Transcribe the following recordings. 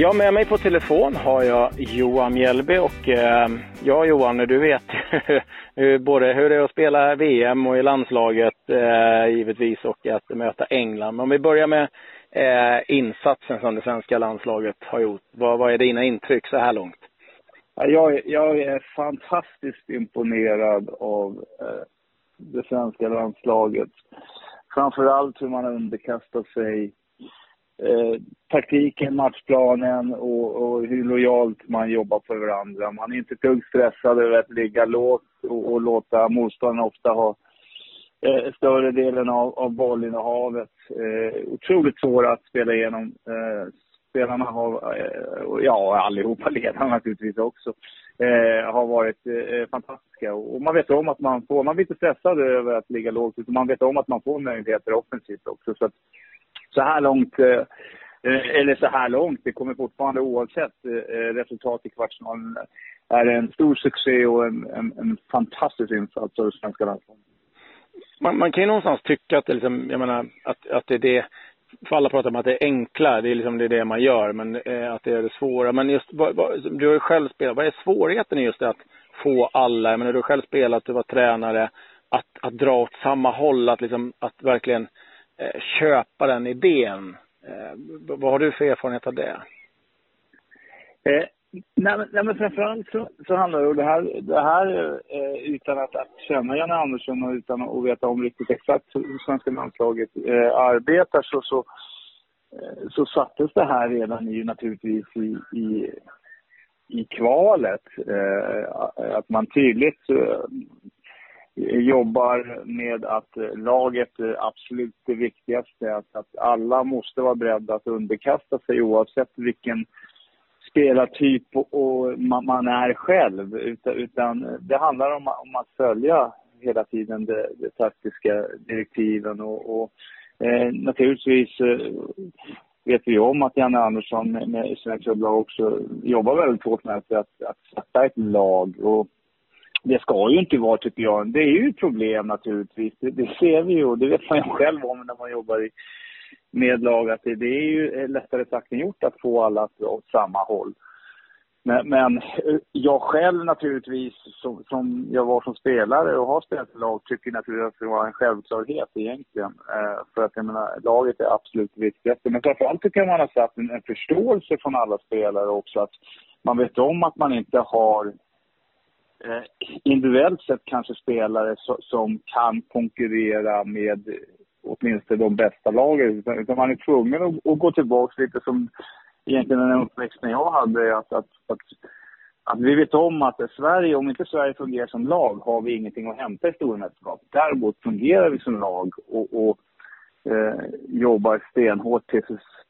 Ja, med mig på telefon har jag Johan Mjällby och eh, ja Johan, du vet både hur det är att spela VM och i landslaget eh, givetvis och att möta England. Men om vi börjar med eh, insatsen som det svenska landslaget har gjort. Vad, vad är dina intryck så här långt? Jag, jag är fantastiskt imponerad av eh, det svenska landslaget. Framförallt hur man har underkastat sig eh, taktiken, matchplanen och, och, hur lojalt man jobbar för varandra. Man är inte ett dugg stressad över att ligga lågt och, och låta motståndaren ofta ha eh, större delen av, av bollinnehavet. Eh, otroligt svåra att spela igenom. Eh, spelarna har, eh, ja allihopa ledarna naturligtvis också, eh, har varit eh, fantastiska. Och man vet om att man får, man blir inte stressad över att ligga lågt, utan man vet om att man får möjligheter offensivt också. Så att, så här långt, eh, eh, eller så här långt, det kommer fortfarande oavsett eh, resultat i kvartsfinalen, är det en stor succé och en, en, en fantastisk insats av det svenska landslaget. Man, man, kan ju någonstans tycka att det, liksom, jag menar, att, att det är det, för alla pratar om att det är enkla, det är liksom det, är det man gör, men eh, att det är det svåra. Men just, vad, vad, du har ju själv spelat, vad är svårigheten i just det att få alla, jag menar du har själv spelat, du var tränare, att, att dra åt samma håll, att liksom, att verkligen Eh, köpa den idén. Eh, vad har du för erfarenhet av det? Eh, nej, men, nej, men framförallt så, så handlar det om det här, det här eh, utan att, att känna Janne Andersson och utan att veta om riktigt exakt hur svenska landslaget eh, arbetar så, så, eh, så sattes det här redan i, naturligtvis i, i i kvalet. Eh, att man tydligt eh, jobbar med att laget är absolut det viktigaste. Att, att alla måste vara beredda att underkasta sig oavsett vilken spelartyp och, och man, man, är själv. Utan, utan, det handlar om, om att följa hela tiden de, de taktiska direktiven och, och eh, naturligtvis eh, vet vi om att Janne Andersson med, med sina klubblag också jobbar väldigt hårt med att, att, att sätta ett lag. Och, det ska ju inte vara, tycker jag. Det är ju ett problem naturligtvis. Det, det ser vi ju och det vet man ju själv om när man jobbar i, med lag. Att det, det är ju eh, lättare sagt än gjort att få alla att åt samma håll. Men, men, eh, jag själv naturligtvis, som, som, jag var som spelare och har spelat i lag, tycker naturligtvis att det var en självklarhet egentligen. Eh, för att jag menar, laget är absolut viktigast. viktigaste. Men framförallt tycker jag man har satt en, en förståelse från alla spelare också. Att man vet om att man inte har eh, individuellt sett kanske spelare so som kan konkurrera med åtminstone de bästa lagen. Utan, utan man är tvungen att, att gå tillbaka lite som egentligen den uppväxten jag hade. Att, att, att, att vi vet om att Sverige, om inte Sverige fungerar som lag har vi ingenting att hämta i stormästerskap. Däremot fungerar vi som lag och, och eh, jobbar stenhårt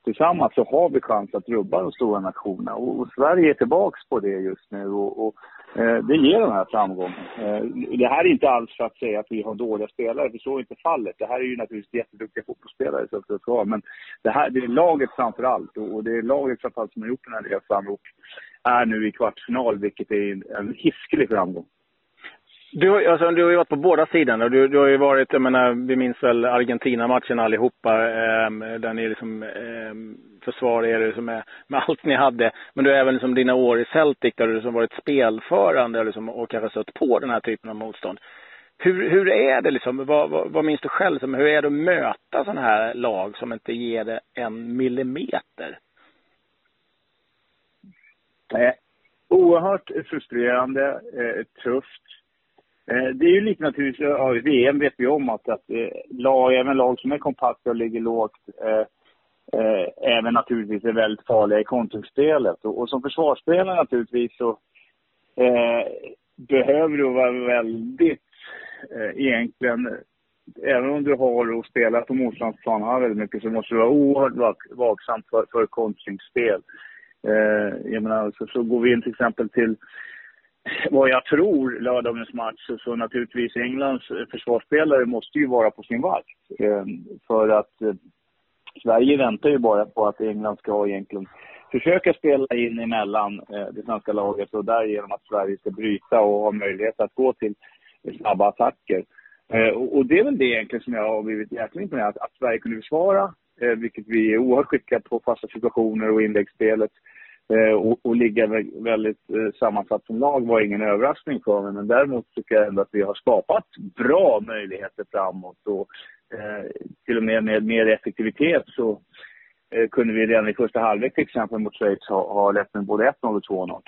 tillsammans så har vi chans att rubba de stora nationerna. Och, och Sverige är tillbaka på det just nu. och, och Eh, det ger den här framgången. Eh, det här är inte alls för att säga att vi har dåliga spelare, för så är inte fallet. Det här är ju naturligtvis jätteduktiga fotbollsspelare, så att det men det, här, det är laget framför allt och det är laget framför allt som har gjort den här resan och är nu i kvartsfinal, vilket är en hiskelig framgång. Du, alltså, du har ju varit på båda sidorna. Du, du har ju varit, jag menar, vi minns väl Argentina-matchen allihopa. Eh, där ni liksom eh, försvarade er liksom med, med allt ni hade. Men du har även liksom dina år i Celtic där du liksom varit spelförande liksom, och kanske stött på den här typen av motstånd. Hur, hur är det liksom? Vad, vad, vad minns du själv? Liksom, hur är det att möta sådana här lag som inte ger det en millimeter? Eh, oerhört frustrerande, eh, tufft. Eh, det är ju lite naturligtvis, ja, VM vet vi om att, att eh, lag, även lag som är kompakta och ligger lågt, eh, eh, även naturligtvis är väldigt farliga i kontringsspelet. Och, och som försvarsspelare naturligtvis så eh, behöver du vara väldigt, eh, egentligen, även om du har och spelar på motståndsplanen väldigt mycket så måste du vara oerhört vaksam för, för kontringsspel. Eh, jag menar, så, så går vi in till exempel till vad jag tror lördagens match så, naturligtvis Englands eh, försvarsspelare måste ju vara på sin vakt. Ehm, för att eh, Sverige väntar ju bara på att England ska egentligen försöka spela in emellan eh, det svenska laget och därigenom att Sverige ska bryta och ha möjlighet att gå till snabba attacker. Och, det är väl det egentligen som jag har blivit jäkligt imponerad att, att Sverige kunde försvara, vilket vi är oerhört skickliga på fasta situationer och inläggsspelet. Eh, och, och ligga väldigt eh, sammansatt som lag var ingen överraskning för mig. Men däremot tycker jag ändå att vi har skapat bra möjligheter framåt. Och eh, till och med med mer effektivitet så eh, kunde vi redan i första halvlek till exempel mot Schweiz ha, ha lett med både 1-0 och 2-0.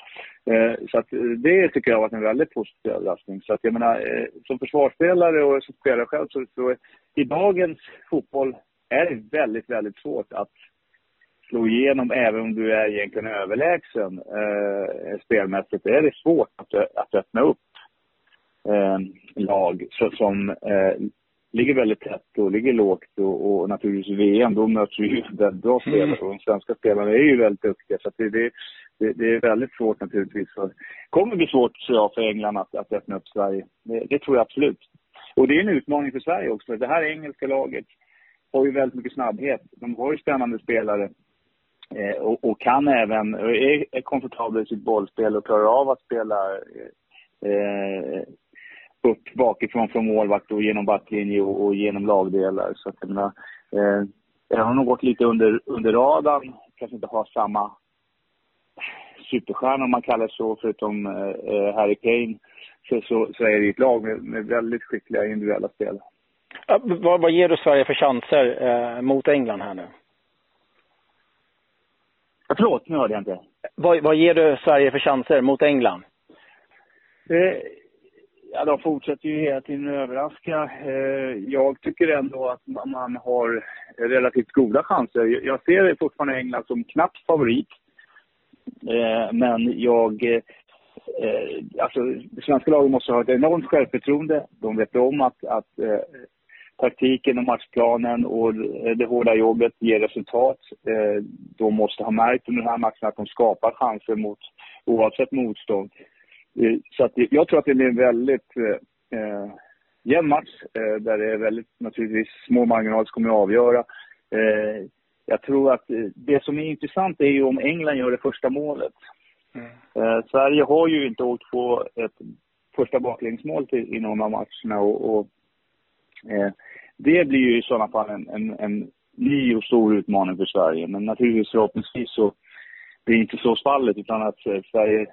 Eh, så att eh, det tycker jag har varit en väldigt positiv överraskning. Så att jag menar, som försvarsspelare och som spelare själv så, så i dagens fotboll är det väldigt, väldigt svårt att slå igenom även om du är egentligen överlägsen eh, spelmässigt. Det är det svårt att, att öppna upp eh, lag så, som eh, ligger väldigt tätt och ligger lågt och, och naturligtvis VM, då möter vi ju väldigt bra spelare mm. och de svenska spelarna är ju väldigt duktiga så det, det, det, är väldigt svårt naturligtvis. Det kommer bli svårt tror jag för England att, att öppna upp Sverige. Det, det tror jag absolut. Och det är en utmaning för Sverige också. Det här engelska laget har ju väldigt mycket snabbhet. De har ju spännande spelare. Eh, och, och, kan även, är, är komfortabel i sitt bollspel och klarar av att spela eh, upp bakifrån från målvakt och genom backlinje och, och genom lagdelar. Så att jag menar, eh, jag har nog gått lite under, under radarn, kanske inte har samma superstjärna om man kallar det så, förutom eh, eh Harry Kane, så, så, så, är det ett lag med, med väldigt skickliga individuella spelare. vad, vad ger du Sverige för chanser eh, mot England här nu? Förlåt, nu hörde jag inte. Vad, vad ger du Sverige för chanser mot England? Eh, ja, de fortsätter ju hela tiden att överraska. Eh, jag tycker ändå att man har relativt goda chanser. Jag ser fortfarande England som knapp favorit. Eh, men jag... Eh, alltså, det svenska laget måste ha ett enormt självförtroende. De vet om att, att eh, taktiken och matchplanen och det hårda jobbet ger resultat. Eh, de måste ha märkt under den här matchen att de skapar chanser mot, oavsett motstånd. Eh, så att jag tror att det blir en väldigt eh, jämn match eh, där det är väldigt naturligtvis små marginaler som kommer att avgöra. Eh, jag tror att det som är intressant är ju om England gör det första målet. Mm. Eh, Sverige har ju inte åkt på ett första baklängsmål i någon av matcherna och, och eh, det blir ju i sådana fall en, en, en ny och stor utmaning för Sverige. Men naturligtvis förhoppningsvis så blir det inte så fallet utan att eh, Sverige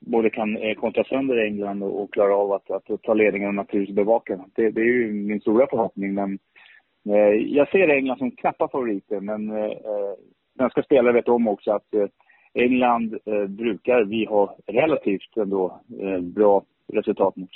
både kan eh, kontra sönder England och, klara av att, att ta ledningen och naturligtvis bevaka. Det, det är ju min stora förhoppning. Men eh, jag ser England som knappa favoriter men eh, eh, svenska spelare vet om också att eh, England eh, brukar vi ha relativt ändå eh, bra resultat mot.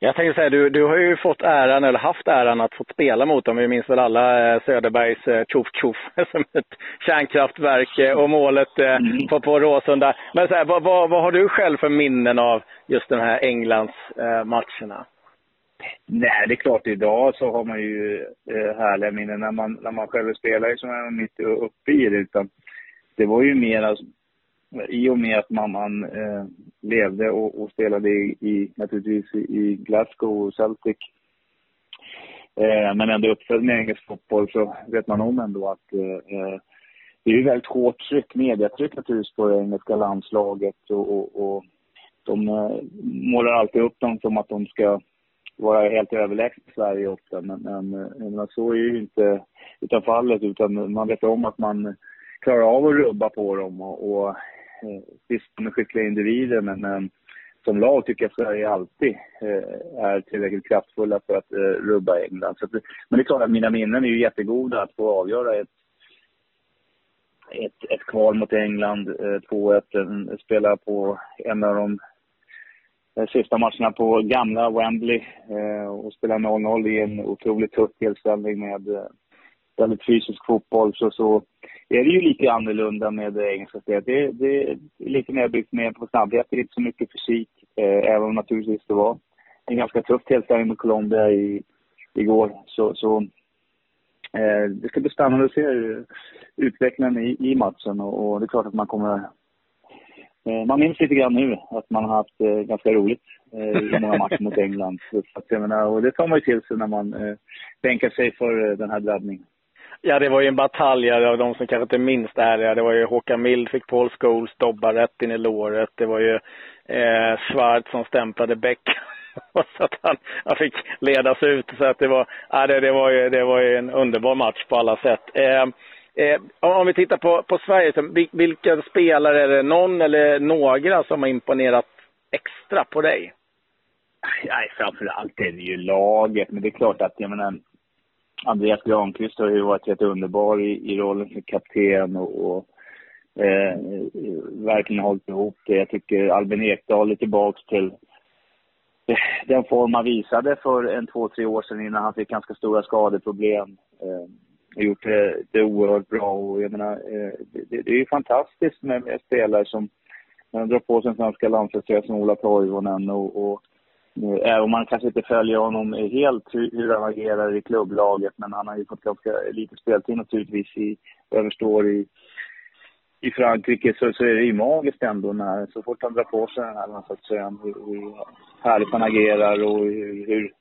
Jag tänkte säga, du, du har ju fått äran, eller haft äran att få spela mot dem. Vi minns väl alla eh, Söderbergs eh, tjoff tjoff som ett kärnkraftverk eh, och målet mm. på, på Råsunda. Men så här, vad, vad, vad, har du själv för minnen av just den här Englands eh, matcherna? Nej, det är klart idag så har man ju härliga minnen när man, när man själv spelar så är mitt uppe i det. Utan det var ju mer i och med att mamman eh, levde och, och spelade i, i, naturligtvis i Glasgow och Celtic. Eh, men ändå uppfödd med engelsk fotboll så vet man om ändå att eh, eh, det är ju väldigt hårt tryck, mediatryck naturligtvis på det engelska landslaget och, och, och de eh, målar alltid upp dem som att de ska vara helt överlägsna Sverige ofta men, men, eh, men så är ju inte utan fallet utan man vet om att man klarar av att rubba på dem och, och Eh, visst, de är skickliga individer, men, men som lag tycker jag Sverige alltid eh, är tillräckligt kraftfulla för att eh, rubba England. Så att, men det är klart att mina minnen är ju jättegoda att få avgöra ett, ett, ett kval mot England, eh, 2-1, eh, spela på en av de eh, sista matcherna på gamla Wembley och spela 0-0 i en otroligt tuff tillställning med väldigt fysisk fotboll så, så är det ju lite annorlunda med det engelska spelet. Det, det är lite mer byggt mer på snabbhet, det är inte så mycket fysik. Eh, även om naturligtvis det var en ganska tuff tillställning med Colombia i, igår. Så, så eh, det ska bli spännande att se utvecklingen i, i matchen och, och, det är klart att man kommer eh, man minns lite grann nu att man har haft eh, ganska roligt eh, i många matcher mot England. Så att, jag menar, och det tar man ju till sig när man eh, bänkar sig för eh, den här drabbningen. Ja, det var ju en batalj av de som kanske inte minns det här. Det var ju Håkan Mild fick Paul Scholes dobba rätt in i låret. Det var ju eh, Svart som stämplade Beck. så att han, han fick ledas ut. Så att det var, ja, det, det, var ju, det var ju en underbar match på alla sätt. Eh, Eh, om vi tittar på, på Sverige, så, vilka spelare är det, någon eller några som har imponerat extra på dig? Nej, framförallt är det ju laget. Men det är klart att, jag menar, Andreas Granqvist har ju varit helt underbar i, i rollen som kapten och, och eh, verkligen hållit ihop det. Jag tycker Albin Ekdal är tillbaks till den form han visade för en två, tre år sedan innan han fick ganska stora skadeproblem. Eh, har gjort det, det oerhört bra och jag menar, eh, det, det, är ju fantastiskt med, med spelare som drar på sig en svenska landslagströja som Ola Toivonen och, och Eh, Även om man kanske inte följer honom helt hur, han agerar i klubblaget, men han har ju fått ganska lite speltid naturligtvis i, vad jag förstår, i, i Frankrike så, så är det ju magiskt ändå när, så fort han drar på sig den här landslagströjan, hur, hur härligt han agerar och hur, hur,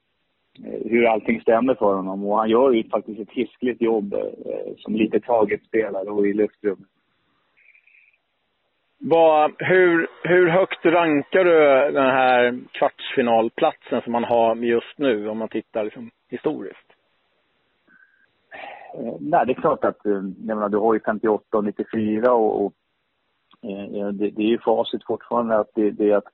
hur allting stämmer för honom. Och han gör ju faktiskt ett hiskligt jobb eh, som lite taget spelare och i luftrummet. Vad, hur, hur högt rankar du den här kvartsfinalplatsen som man har just nu om man tittar liksom historiskt? Eh, nej, det är klart att eh, menar, du har ju 58 och 94 och, och eh, det, det, är ju facit fortfarande att det, det är att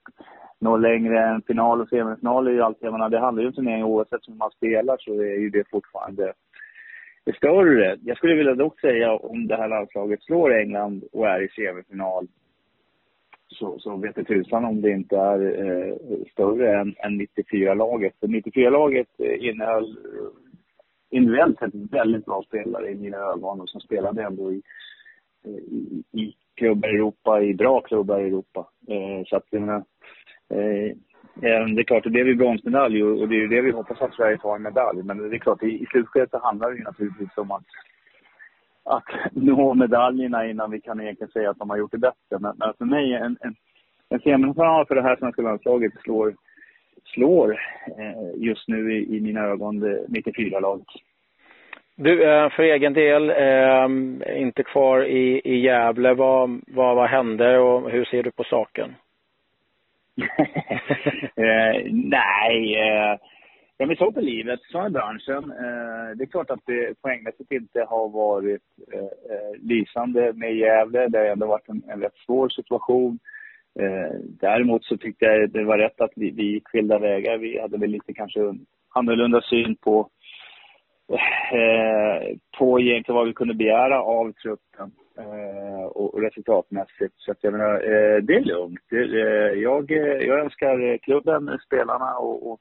nå längre än final och semifinal är ju alltid, jag menar, det handlar ju om turnering oavsett hur man spelar så är ju det fortfarande det större. Jag skulle vilja dock säga om det här landslaget slår England och är i semifinal så, så vet det tusan om det inte är eh, större än, än 94-laget. 94-laget eh, innehöll eh, individuellt sett väldigt bra spelare i mina ögon och som spelade ändå i, eh, i, i klubbar i Europa, i bra klubbar i Europa. Eh, så att jag menar, eh, det är klart, det blev ju bronsmedalj och det är ju det vi hoppas att Sverige tar en medalj. Men det är klart, i, i slutskedet handlar det ju naturligtvis om att att nå medaljerna innan vi kan egentligen säga att de har gjort det bättre. Men, men för mig, en, en, en semifinal för det här svenska landslaget slår, slår eh, just nu i, i mina ögon det 94-laget. Du, eh, för egen del, eh, inte kvar i, i Gävle. Vad, vad, vad hände och hur ser du på saken? eh, nej, eh, Ja, men så på livet, så är branschen. Eh, det är klart att det poängmässigt inte har varit eh, eh lysande med Gävle. Det har ändå varit en, en rätt svår situation. Eh, däremot så tyckte jag det var rätt att vi, vi gick skilda vägar. Vi hade väl lite kanske annorlunda syn på, eh, på egentligen vad vi kunde begära av truppen och, resultatmässigt. Så att jag menar, det är lugnt. jag, jag önskar klubben, spelarna och, och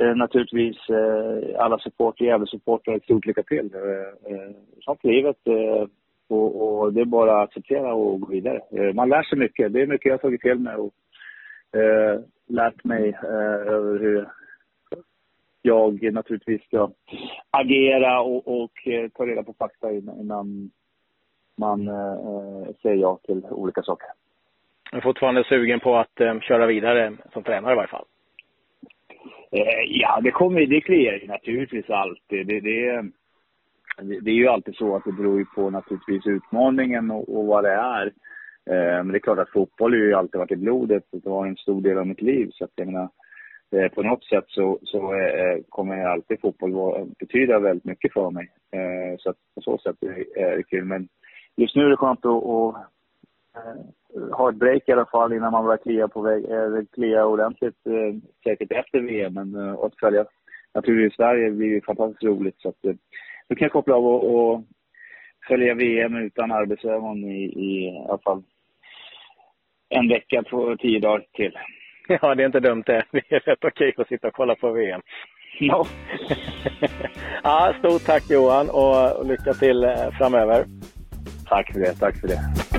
eh, naturligtvis eh, alla supporter, Gävle-supportrar ett stort lycka till. Eh, eh, sånt livet eh, och, och, det är bara att acceptera och gå vidare. Eh, man lär sig mycket. Det är mycket jag har tagit till mig och eh, lärt mig eh, över hur jag naturligtvis ska agera och, och eh, ta reda på fakta innan man eh, säger ja till olika saker. Jag är fortfarande sugen på att eh, köra vidare som tränare i varje fall. Eh, ja, det kommer det kliar ju naturligtvis alltid. Det, det, det, är ju alltid så att det beror ju på naturligtvis utmaningen och, och vad det är. Eh, men det är klart att fotboll har ju alltid varit i blodet. Det var en stor del av mitt liv. Så att jag menar, eh, på något sätt så, så eh, kommer alltid fotboll betyda väldigt mycket för mig. Eh, så att på så sätt är det kul. Men just nu är det skönt att, att eh, ha ett break i alla fall innan man börjar klia, på väg, äh, klia ordentligt äh, säkert efter VM. Men äh, att följa naturligtvis Sverige blir ju fantastiskt roligt. Så att, nu kan jag koppla av och, och följa VM utan arbetsögon i, i, i alla fall en vecka, två, tio dagar till. Ja, det är inte dumt det. Det är rätt okej att sitta och kolla på VM. Ja. ja, stort tack Johan och lycka till framöver. Tack för det, tack för det.